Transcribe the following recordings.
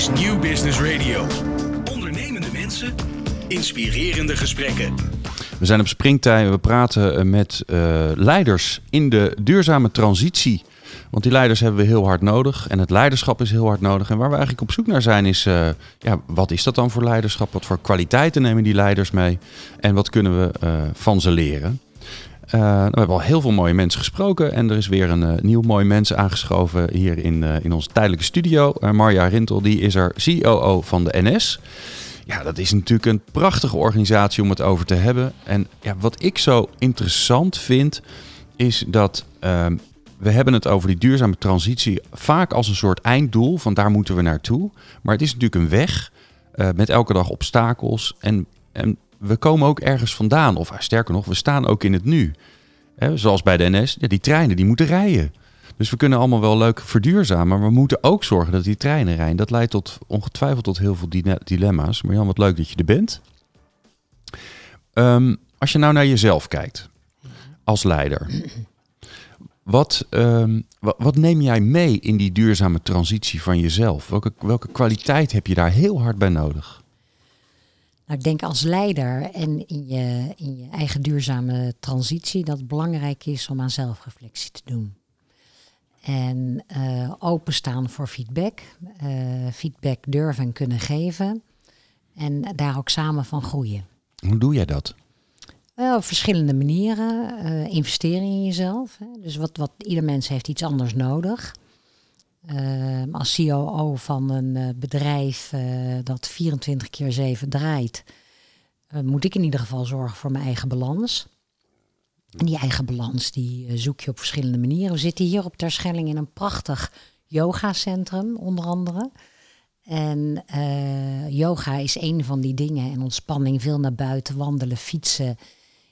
is New Business Radio. Ondernemende mensen, inspirerende gesprekken. We zijn op springtij. We praten eh, met uh, leiders in de duurzame transitie. Want die leiders hebben we heel hard nodig. En het leiderschap is heel hard nodig. En waar we eigenlijk op zoek naar zijn is... Uh, ja, wat is dat dan voor leiderschap? Wat voor kwaliteiten nemen die leiders mee? En wat kunnen we van ze leren? Uh, we hebben al heel veel mooie mensen gesproken. En er is weer een nieuw mooi mens aangeschoven hier in, in onze tijdelijke studio. Marja Rintel, die is er COO van de NS. Ja, dat is natuurlijk een prachtige organisatie om het over te hebben. En ja, wat ik zo interessant vind, is dat ehm, we hebben het over die duurzame transitie vaak als een soort einddoel, van daar moeten we naartoe. Maar het is natuurlijk een weg uh, met elke dag obstakels. En, en we komen ook ergens vandaan, of sterker nog, we staan ook in het nu. Zoals bij de NS, ja, die treinen die moeten rijden. Dus we kunnen allemaal wel leuk verduurzamen, maar we moeten ook zorgen dat die treinen rijden. Dat leidt tot ongetwijfeld tot heel veel dilemma's. Maar Jan, wat leuk dat je er bent. Um, als je nou naar jezelf kijkt als leider, wat, wat, wat, neem jij mee in die duurzame transitie van jezelf? Welke, welke kwaliteit heb je daar heel hard bij nodig? Nou, ik denk als leider en in je, in je eigen duurzame transitie dat het belangrijk is om aan zelfreflectie te doen. En uh, openstaan voor feedback, uh, feedback durven en kunnen geven en daar ook samen van groeien. Hoe doe jij dat? Wel, op verschillende manieren. Uh, investeren in jezelf. Hè. Dus wat, wat ieder mens heeft iets anders nodig. Uh, als COO van een uh, bedrijf dat 24 keer 7 draait, moet ik in ieder geval zorgen voor mijn eigen balans. En die eigen balans die zoek je op verschillende manieren. We zitten hier op Terschelling in een prachtig yogacentrum, onder andere. En yoga is een van die dingen. En ontspanning, veel naar buiten wandelen, fietsen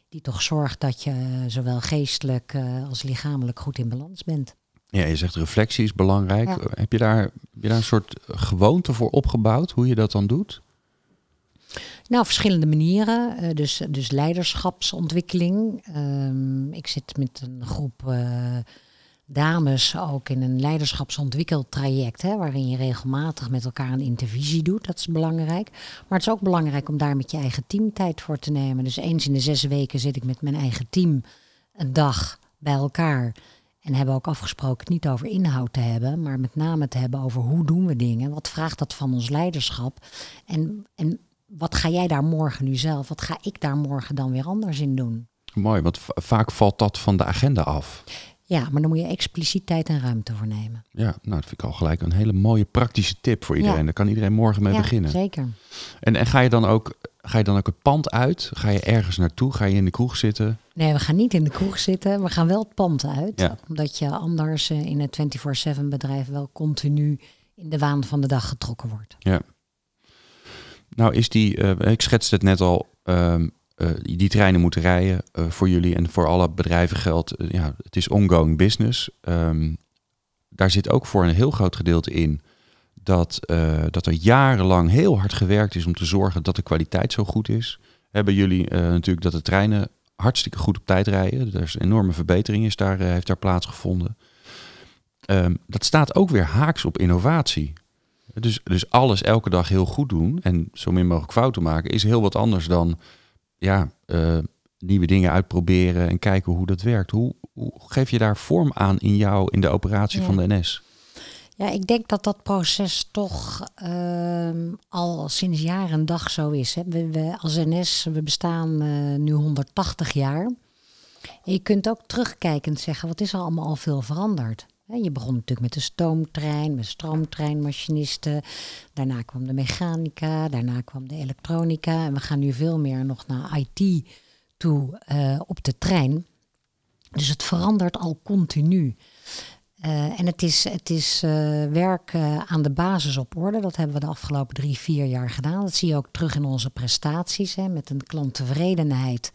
die toch zorgt dat je zowel geestelijk als lichamelijk goed in balans bent. Ja, je zegt reflectie is belangrijk. Ja. Heb, je daar, heb je daar een soort gewoonte voor opgebouwd, hoe je dat dan doet? Nou, verschillende manieren. Uh, dus, dus leiderschapsontwikkeling. Um, ik zit met een groep uh, dames ook in een leiderschapsontwikkeltraject, hè, waarin je regelmatig met elkaar een intervisie doet. Dat is belangrijk. Maar het is ook belangrijk om daar met je eigen team tijd voor te nemen. Dus eens in de zes weken zit ik met mijn eigen team een dag bij elkaar. En hebben ook afgesproken het niet over inhoud te hebben, maar met name te hebben over hoe doen we dingen. Wat vraagt dat van ons leiderschap? En, en wat ga jij daar morgen nu zelf? Wat ga ik daar morgen dan weer anders in doen? Mooi, want vaak valt dat van de agenda af. Ja, maar dan moet je expliciet tijd en ruimte voor nemen. Ja, nou, dat vind ik al gelijk een hele mooie praktische tip voor iedereen. Ja. Daar kan iedereen morgen mee ja, beginnen. Zeker. En, en ga, je dan ook, ga je dan ook het pand uit? Ga je ergens naartoe? Ga je in de kroeg zitten? Nee, we gaan niet in de kroeg zitten. We gaan wel het pand uit. Ja. Omdat je anders uh, in het 24-7 bedrijf wel continu in de waan van de dag getrokken wordt. Ja. Nou is die, uh, ik schetste het net al, um, uh, die treinen moeten rijden uh, voor jullie en voor alle bedrijven geldt. Ja, het is ongoing business. Um, daar zit ook voor een heel groot gedeelte in dat, dat er jarenlang heel hard gewerkt is om te zorgen dat de kwaliteit zo goed is. Hebben jullie natuurlijk dat de treinen hartstikke goed op tijd rijden. Er is een enorme verbetering is daar, heeft daar plaatsgevonden. Um, dat staat ook weer haaks op innovatie. Dus, dus alles elke dag heel goed doen en zo min mogelijk fouten maken is heel wat anders dan ja, uh, nieuwe dingen uitproberen en kijken hoe dat werkt. Hoe, hoe geef je daar vorm aan in jou, in de operatie ja. van de NS? Ja, ik denk dat dat proces toch uh, al sinds jaren en dag zo is. Hè. We, als NS, we bestaan uh, nu 180 jaar. Je kunt ook terugkijkend zeggen, wat is er allemaal al veel veranderd? Je begon natuurlijk met de stoomtrein, met stroomtreinmachinisten. Daarna kwam de mechanica, daarna kwam de elektronica. En we gaan nu veel meer nog naar IT toe uh, op de trein. Dus het verandert al continu. Uh, en het is, het is uh, werk aan de basis op orde. Dat hebben we de afgelopen drie, vier jaar gedaan. Dat zie je ook terug in onze prestaties. Hè, met een klanttevredenheid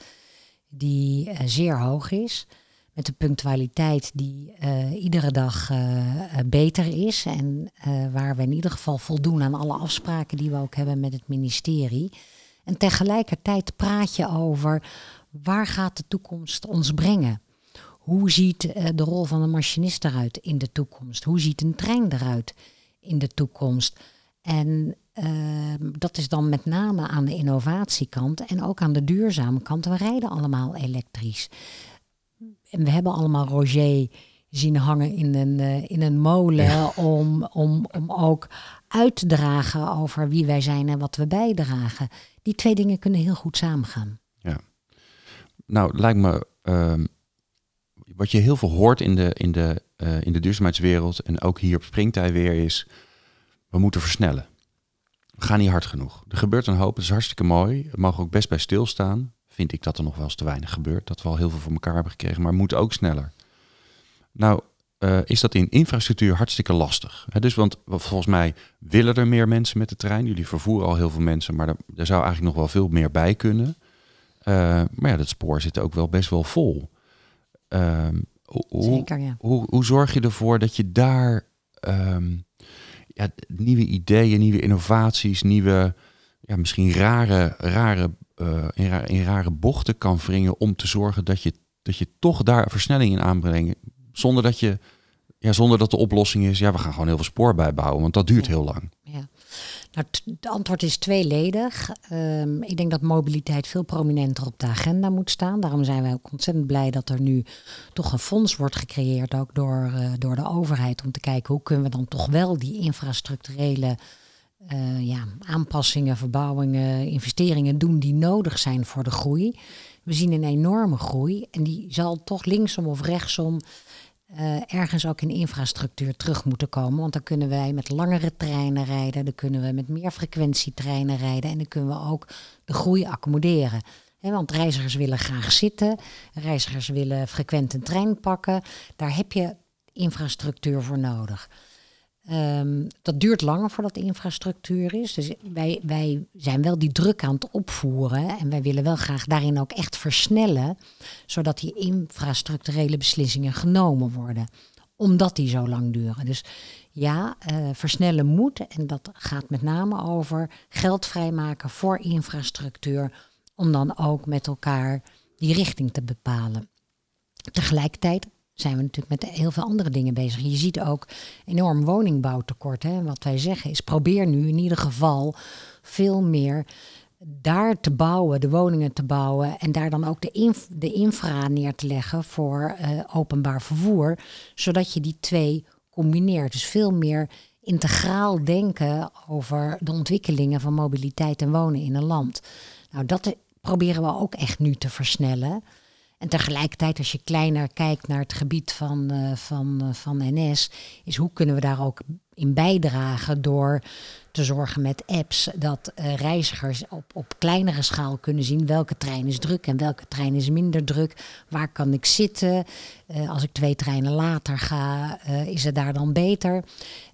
die zeer hoog is met de punctualiteit die iedere dag beter is. En waar we in ieder geval voldoen aan alle afspraken die we ook hebben met het ministerie. En tegelijkertijd praat je over waar gaat de toekomst ons brengen? Hoe ziet de rol van een machinist eruit in de toekomst? Hoe ziet een trein eruit in de toekomst? En ehm, dat is dan met name aan de innovatiekant en ook aan de duurzame kant. We rijden allemaal elektrisch. En we hebben allemaal Roger zien hangen in een, eh, in een molen om, om, om ook uit te dragen over wie wij zijn en wat we bijdragen. Die twee dingen kunnen heel goed samengaan. Ja. Nou, lijkt me ehm, wat je heel veel hoort in de, in, de, uh, in de duurzaamheidswereld en ook hier op Springtij weer is, we moeten versnellen. We gaan niet hard genoeg. Er gebeurt een hoop, het is hartstikke mooi. We mogen ook best bij stilstaan. Vind ik dat er nog wel eens te weinig gebeurt. Dat we al heel veel voor elkaar hebben gekregen, maar moet ook sneller. Nou, uh, is dat in infrastructuur hartstikke lastig. dus want volgens mij willen er meer mensen met de trein. Jullie vervoeren al heel veel mensen, maar er, zou eigenlijk nog wel veel meer bij kunnen. Uh, maar ja, dat spoor zit ook wel best wel vol. Hoe, Zeker, ja. hoe, hoe, zorg je ervoor dat je daar um, ja, nieuwe ideeën, nieuwe innovaties, nieuwe, ja, misschien rare, rare, uh, in, rare, in rare bochten kan wringen om te zorgen dat je, dat je toch daar versnelling in aanbrengt zonder dat je, ja, zonder dat de oplossing is, ja, we gaan gewoon heel veel spoor bijbouwen, want dat duurt heel lang. Ja. Nou, het antwoord is tweeledig. Um, ik denk dat mobiliteit veel prominenter op de agenda moet staan. Daarom zijn wij ook ontzettend blij dat er nu toch een fonds wordt gecreëerd, ook door, uh, door de overheid, om te kijken hoe kunnen we dan toch wel die infrastructurele uh, ja, aanpassingen, verbouwingen, investeringen doen die nodig zijn voor de groei. We zien een enorme groei en die zal toch linksom of rechtsom uh, ergens ook in infrastructuur terug moeten komen. Want dan kunnen wij met langere treinen rijden, dan kunnen we met meer frequentietreinen rijden en dan kunnen we ook de groei accommoderen. Want reizigers willen graag zitten, reizigers willen frequent een trein pakken. Daar heb je infrastructuur voor nodig. Um, dat duurt langer voordat de infrastructuur is. Dus wij, wij zijn wel die druk aan het opvoeren. En wij willen wel graag daarin ook echt versnellen. Zodat die infrastructurele beslissingen genomen worden. Omdat die zo lang duren. Dus ja, uh, versnellen moet. En dat gaat met name over geld vrijmaken voor infrastructuur. Om dan ook met elkaar die richting te bepalen. Tegelijkertijd zijn we natuurlijk met heel veel andere dingen bezig. Je ziet ook enorm woningbouwtekort. Hè. Wat wij zeggen is probeer nu in ieder geval veel meer daar te bouwen, de woningen te bouwen en daar dan ook de, de infra neer te leggen voor uh, openbaar vervoer, zodat je die twee combineert. Dus veel meer integraal denken over de ontwikkelingen van mobiliteit en wonen in een land. Nou, dat proberen we ook echt nu te versnellen. En tegelijkertijd, als je kleiner kijkt naar het gebied van, uh, van, uh, van NS, is hoe kunnen we daar ook in bijdragen door te zorgen met apps dat uh, reizigers op, op kleinere schaal kunnen zien welke trein is druk en welke trein is minder druk. Waar kan ik zitten? Uh, als ik twee treinen later ga, uh, is het daar dan beter?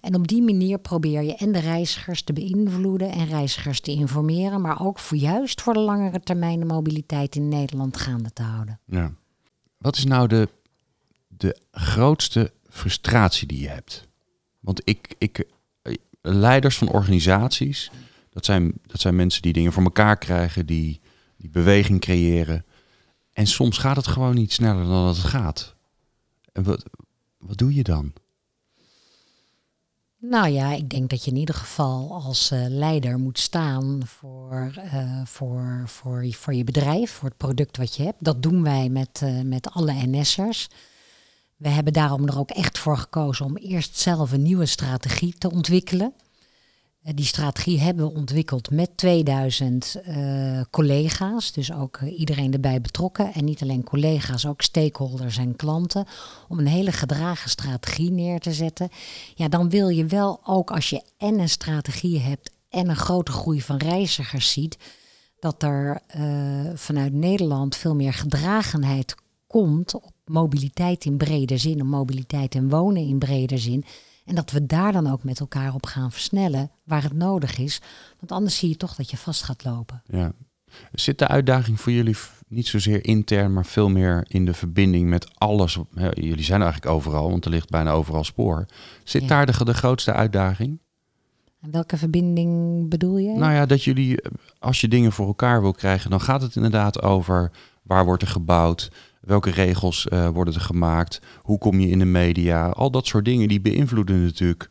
En op die manier probeer je en de reizigers te beïnvloeden en reizigers te informeren, maar ook voor juist voor de langere termijn de mobiliteit in Nederland gaande te houden. Ja. Wat is nou de, de grootste frustratie die je hebt? Want ik, ik, leiders van organisaties, dat zijn, dat zijn mensen die dingen voor elkaar krijgen, die, die beweging creëren. En soms gaat het gewoon niet sneller dan dat het gaat. En wat, wat doe je dan? Nou ja, ik denk dat je in ieder geval als uh, leider moet staan voor, uh, voor, voor, voor je bedrijf, voor het product wat je hebt. Dat doen wij met, met alle NS'ers. We hebben daarom er ook echt voor gekozen om eerst zelf een nieuwe strategie te ontwikkelen. Die strategie hebben we ontwikkeld met 2000 uh, collega's, dus ook iedereen erbij betrokken. En niet alleen collega's, ook stakeholders en klanten. Om een hele gedragen strategie neer te zetten. Ja, dan wil je wel ook als je en een strategie hebt en een grote groei van reizigers ziet, dat er uh, vanuit Nederland veel meer gedragenheid komt op mobiliteit in brede zin, op mobiliteit en wonen in brede zin. En dat we daar dan ook met elkaar op gaan versnellen waar het nodig is. Want anders zie je toch dat je vast gaat lopen. Ja. Zit de uitdaging voor jullie niet zozeer intern, maar veel meer in de verbinding met alles? Jullie zijn eigenlijk overal, want er ligt bijna overal spoor. Zit ja. daar de, de grootste uitdaging? En welke verbinding bedoel je? Nou ja, dat jullie, als je dingen voor elkaar wil krijgen, dan gaat het inderdaad over waar wordt er gebouwd, welke regels uh, worden er gemaakt, hoe kom je in de media, al dat soort dingen die beïnvloeden natuurlijk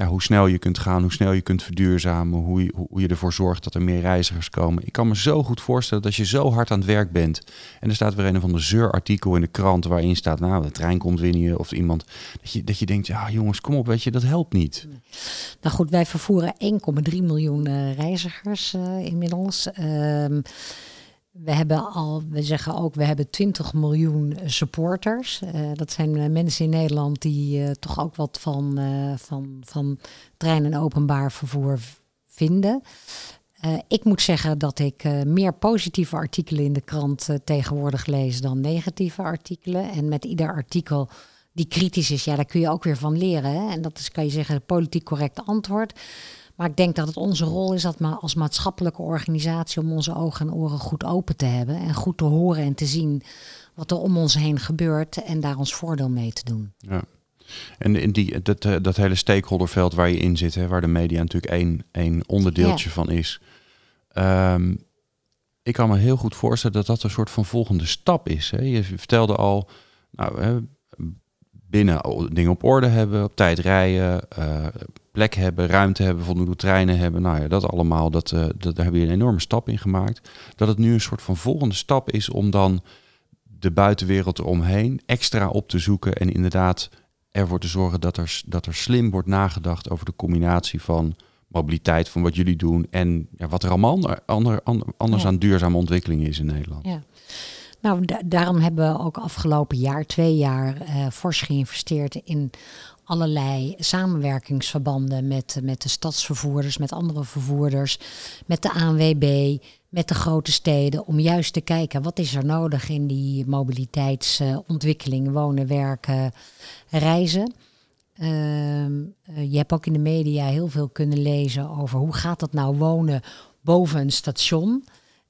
ja, hoe snel je kunt gaan, hoe snel je kunt verduurzamen, hoe je, hoe je ervoor zorgt dat er meer reizigers komen. Ik kan me zo goed voorstellen dat je zo hard aan het werk bent. En er staat weer een van de zeurartikel in de krant waarin staat, nou, de trein komt winnen of iemand. Dat je, dat je denkt, ja jongens, kom op, weet je, dat helpt niet. Nou goed, wij vervoeren 1,3 miljoen uh, reizigers uh, inmiddels. Ehm, we hebben al, we zeggen ook, we hebben 20 miljoen supporters. Uh, dat zijn uh, mensen in Nederland die toch ook wat van, van, van trein en openbaar vervoer vinden. ik moet zeggen dat ik meer positieve artikelen in de krant tegenwoordig lees dan negatieve artikelen. En met ieder artikel die kritisch is, ja, daar kun je ook weer van leren. Hè? En dat is, kan je zeggen, politiek correct antwoord. Maar ik denk dat het onze rol is dat maar als maatschappelijke organisatie om onze ogen en oren goed open te hebben en goed te horen en te zien wat er om ons heen gebeurt en daar ons voordeel mee te doen. Ja. En in die, dat, eh, dat hele stakeholderveld waar je in zit, hè, waar de media natuurlijk één, één onderdeeltje van is. Um, ik kan me heel goed voorstellen dat dat een soort van volgende stap is. Hè. Je vertelde al, nou, binnen dingen op orde hebben, op tijd rijden, uh, plek hebben, ruimte hebben, voldoende treinen hebben. Nou ja, dat allemaal, dat, uh, dat, daar hebben we een enorme stap in gemaakt. Dat het nu een soort van volgende stap is om dan de buitenwereld eromheen extra op te zoeken en inderdaad ervoor te zorgen dat er, dat er slim wordt nagedacht over de combinatie van mobiliteit, van wat jullie doen en ja, wat er allemaal ander, ander, anders aan duurzame ontwikkeling is in Nederland. Ja. Nou, daarom hebben we ook afgelopen jaar, twee jaar, uh, fors geïnvesteerd in allerlei samenwerkingsverbanden met, met de stadsvervoerders, met andere vervoerders, met de ANWB, met de grote steden, om juist te kijken wat is er nodig in die mobiliteitsontwikkeling, wonen, werken, reizen. Uh, je hebt ook in de media heel veel kunnen lezen over hoe gaat het nou wonen boven een station.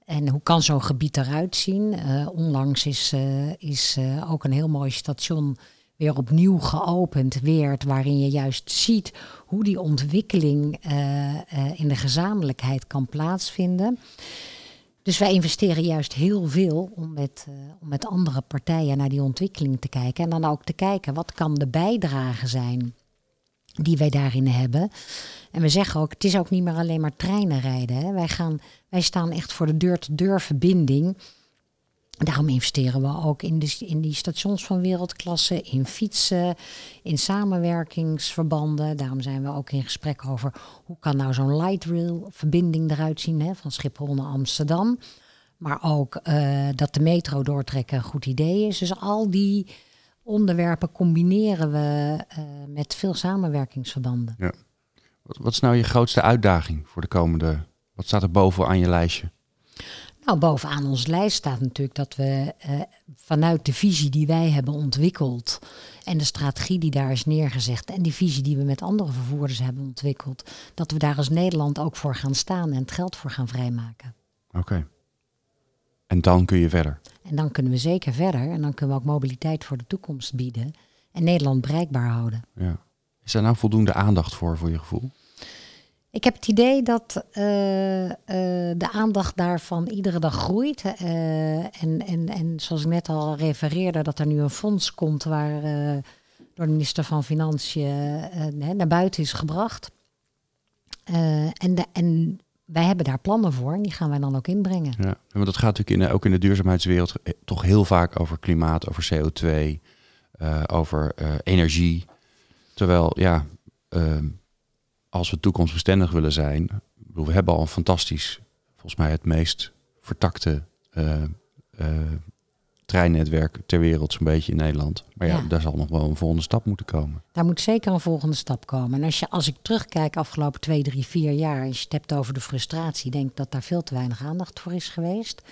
En hoe kan zo'n gebied eruit zien? Uh, onlangs is, uh, is ook een heel mooi station weer opnieuw geopend werd, waarin je juist ziet hoe die ontwikkeling in de gezamenlijkheid kan plaatsvinden. Dus wij investeren juist heel veel om met, om met andere partijen naar die ontwikkeling te kijken. En dan ook te kijken wat kan de bijdrage zijn die wij daarin hebben. En we zeggen ook, het is ook niet meer alleen maar treinen rijden. Hè. Wij, gaan, wij staan echt voor de deur-to-deur verbinding. Daarom investeren we ook in, de, in die stations van wereldklasse, in fietsen, in samenwerkingsverbanden. Daarom zijn we ook in gesprek over hoe kan nou zo'n light rail verbinding eruit zien hè, van Schiphol naar Amsterdam. Maar ook uh, dat de metro doortrekken een goed idee is. Dus al die onderwerpen combineren we uh, met veel samenwerkingsverbanden. Ja. Wat, wat, is nou je grootste uitdaging voor de komende? Wat staat er boven aan je lijstje? Nou, bovenaan onze lijst staat natuurlijk dat we uh, vanuit de visie die wij hebben ontwikkeld en de strategie die daar is neergezet en die visie die we met andere vervoerders hebben ontwikkeld, dat we daar als Nederland ook voor gaan staan en het geld voor gaan vrijmaken. Oké. En dan kun je verder. En dan kunnen we zeker verder. En dan kunnen we ook mobiliteit voor de toekomst bieden. En Nederland bereikbaar houden. Ja. Is daar nou voldoende aandacht voor, voor je gevoel? Ik heb het idee dat uh, uh, de aandacht daarvan iedere dag groeit. Uh, en, en, en zoals ik net al refereerde, dat er nu een fonds komt waar door de minister van Financiën naar buiten is gebracht. en, de, en wij hebben daar plannen voor en die gaan wij dan ook inbrengen. Ja, want dat gaat natuurlijk in, ook in de duurzaamheidswereld toch heel vaak over klimaat, over CO2, uh, over energie. Terwijl, ja, uh, als we toekomstbestendig willen zijn, we hebben al een fantastisch, volgens mij het meest vertakte treinnetwerk ter wereld zo'n beetje in Nederland. Maar ja, ja, daar zal nog wel een volgende stap moeten komen. Daar moet zeker een volgende stap komen. En als, je, als ik terugkijk afgelopen twee, drie, vier jaar... als je het hebt over de frustratie... denk ik dat daar veel te weinig aandacht voor is geweest.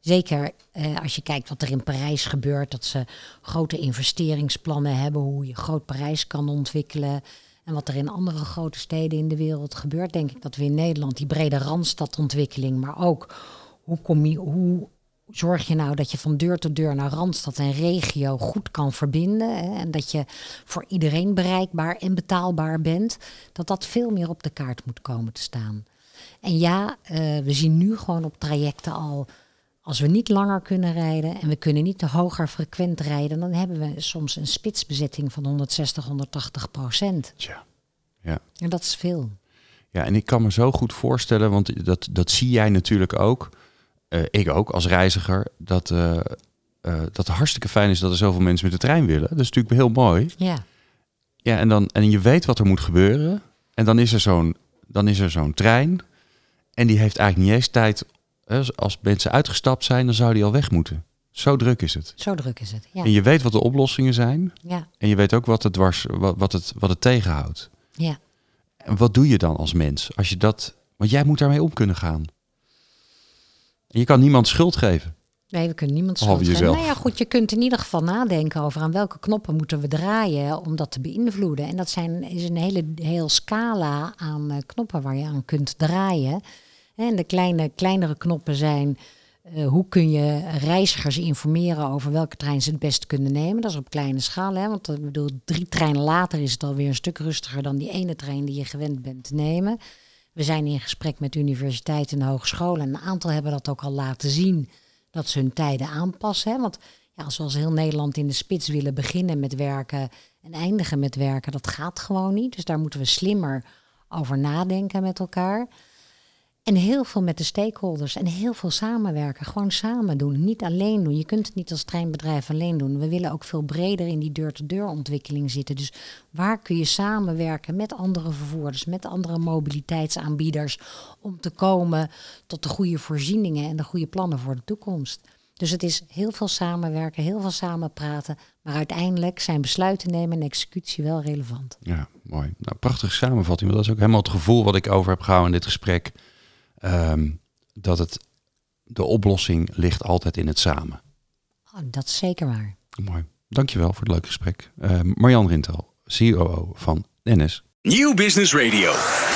Zeker eh, als je kijkt wat er in Parijs gebeurt... dat ze grote investeringsplannen hebben... hoe je groot Parijs kan ontwikkelen... En wat er in andere grote steden in de wereld gebeurt, denk ik dat we in Nederland die brede randstadontwikkeling, maar ook hoe, kom je, hoe zorg je nou dat je van deur tot deur naar Randstad en regio goed kan verbinden. Hè, en dat je voor iedereen bereikbaar en betaalbaar bent. Dat dat veel meer op de kaart moet komen te staan. En ja, uh, we zien nu gewoon op trajecten al. Als we niet langer kunnen rijden en we kunnen niet te hoger frequent rijden, dan hebben we soms een spitsbezetting van 160, 180 procent. Ja. Ja. En dat is veel. Ja, en ik kan me zo goed voorstellen, want dat, dat zie jij natuurlijk ook. eh, ik ook als reiziger. Dat, eh, eh, dat het hartstikke fijn is dat er zoveel mensen met de trein willen. Dat is natuurlijk heel mooi. Ja, Ja, en, dan, en je weet wat er moet gebeuren. En dan is er zo'n, dan is er zo'n trein. En die heeft eigenlijk niet eens tijd. Als, mensen uitgestapt zijn, dan zou die al weg moeten. Zo druk is het. zo druk is het. Ja, En je weet wat de oplossingen zijn. ja, En je weet ook wat het, dwars, wat, wat het, wat het tegenhoudt. ja. En wat doe je dan als mens? Als je dat, want jij moet daarmee om kunnen gaan. En je kan niemand schuld geven. Nee, we kunnen niemand schuld geven. jezelf. Nou ja, goed, je kunt in ieder geval nadenken over aan welke knoppen moeten we draaien om dat te beïnvloeden. En dat zijn, is een hele heel scala aan eh, knoppen waar je aan kunt draaien. En de kleine, kleinere knoppen zijn eh, hoe kun je reizigers informeren over welke trein ze het best kunnen nemen. Dat is op kleine schaal, hè? want eh, ik bedoel, drie treinen later is het alweer een stuk rustiger dan die ene trein die je gewend bent te nemen. We zijn in gesprek met universiteiten en hogescholen. En een aantal hebben dat ook al laten zien dat ze hun tijden aanpassen. Hè? Want ja, als we als heel Nederland in de spits willen beginnen met werken en eindigen met werken, dat gaat gewoon niet. Dus daar moeten we slimmer over nadenken met elkaar. En heel veel met de stakeholders en heel veel samenwerken. Gewoon samen doen, niet alleen doen. Je kunt het niet als treinbedrijf alleen doen. We willen ook veel breder in die deur-to-deur ontwikkeling zitten. Dus waar kun je samenwerken met andere vervoerders, met andere mobiliteitsaanbieders, om te komen tot de goede voorzieningen en de goede plannen voor de toekomst. Dus het is heel veel samenwerken, heel veel samen praten. Maar uiteindelijk zijn besluiten nemen en executie wel relevant. Ja, mooi. Nou, prachtige samenvatting. Dat is ook helemaal het gevoel wat ik over heb gehouden in dit gesprek. Ehm, dat het, de oplossing ligt altijd in het samen. Oh, dat is zeker waar. Mooi. Dankjewel voor het leuke gesprek. Ehm, Marjan Rintel, COO van NS. Nieuw Business Radio.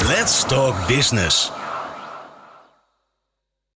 Let's talk business.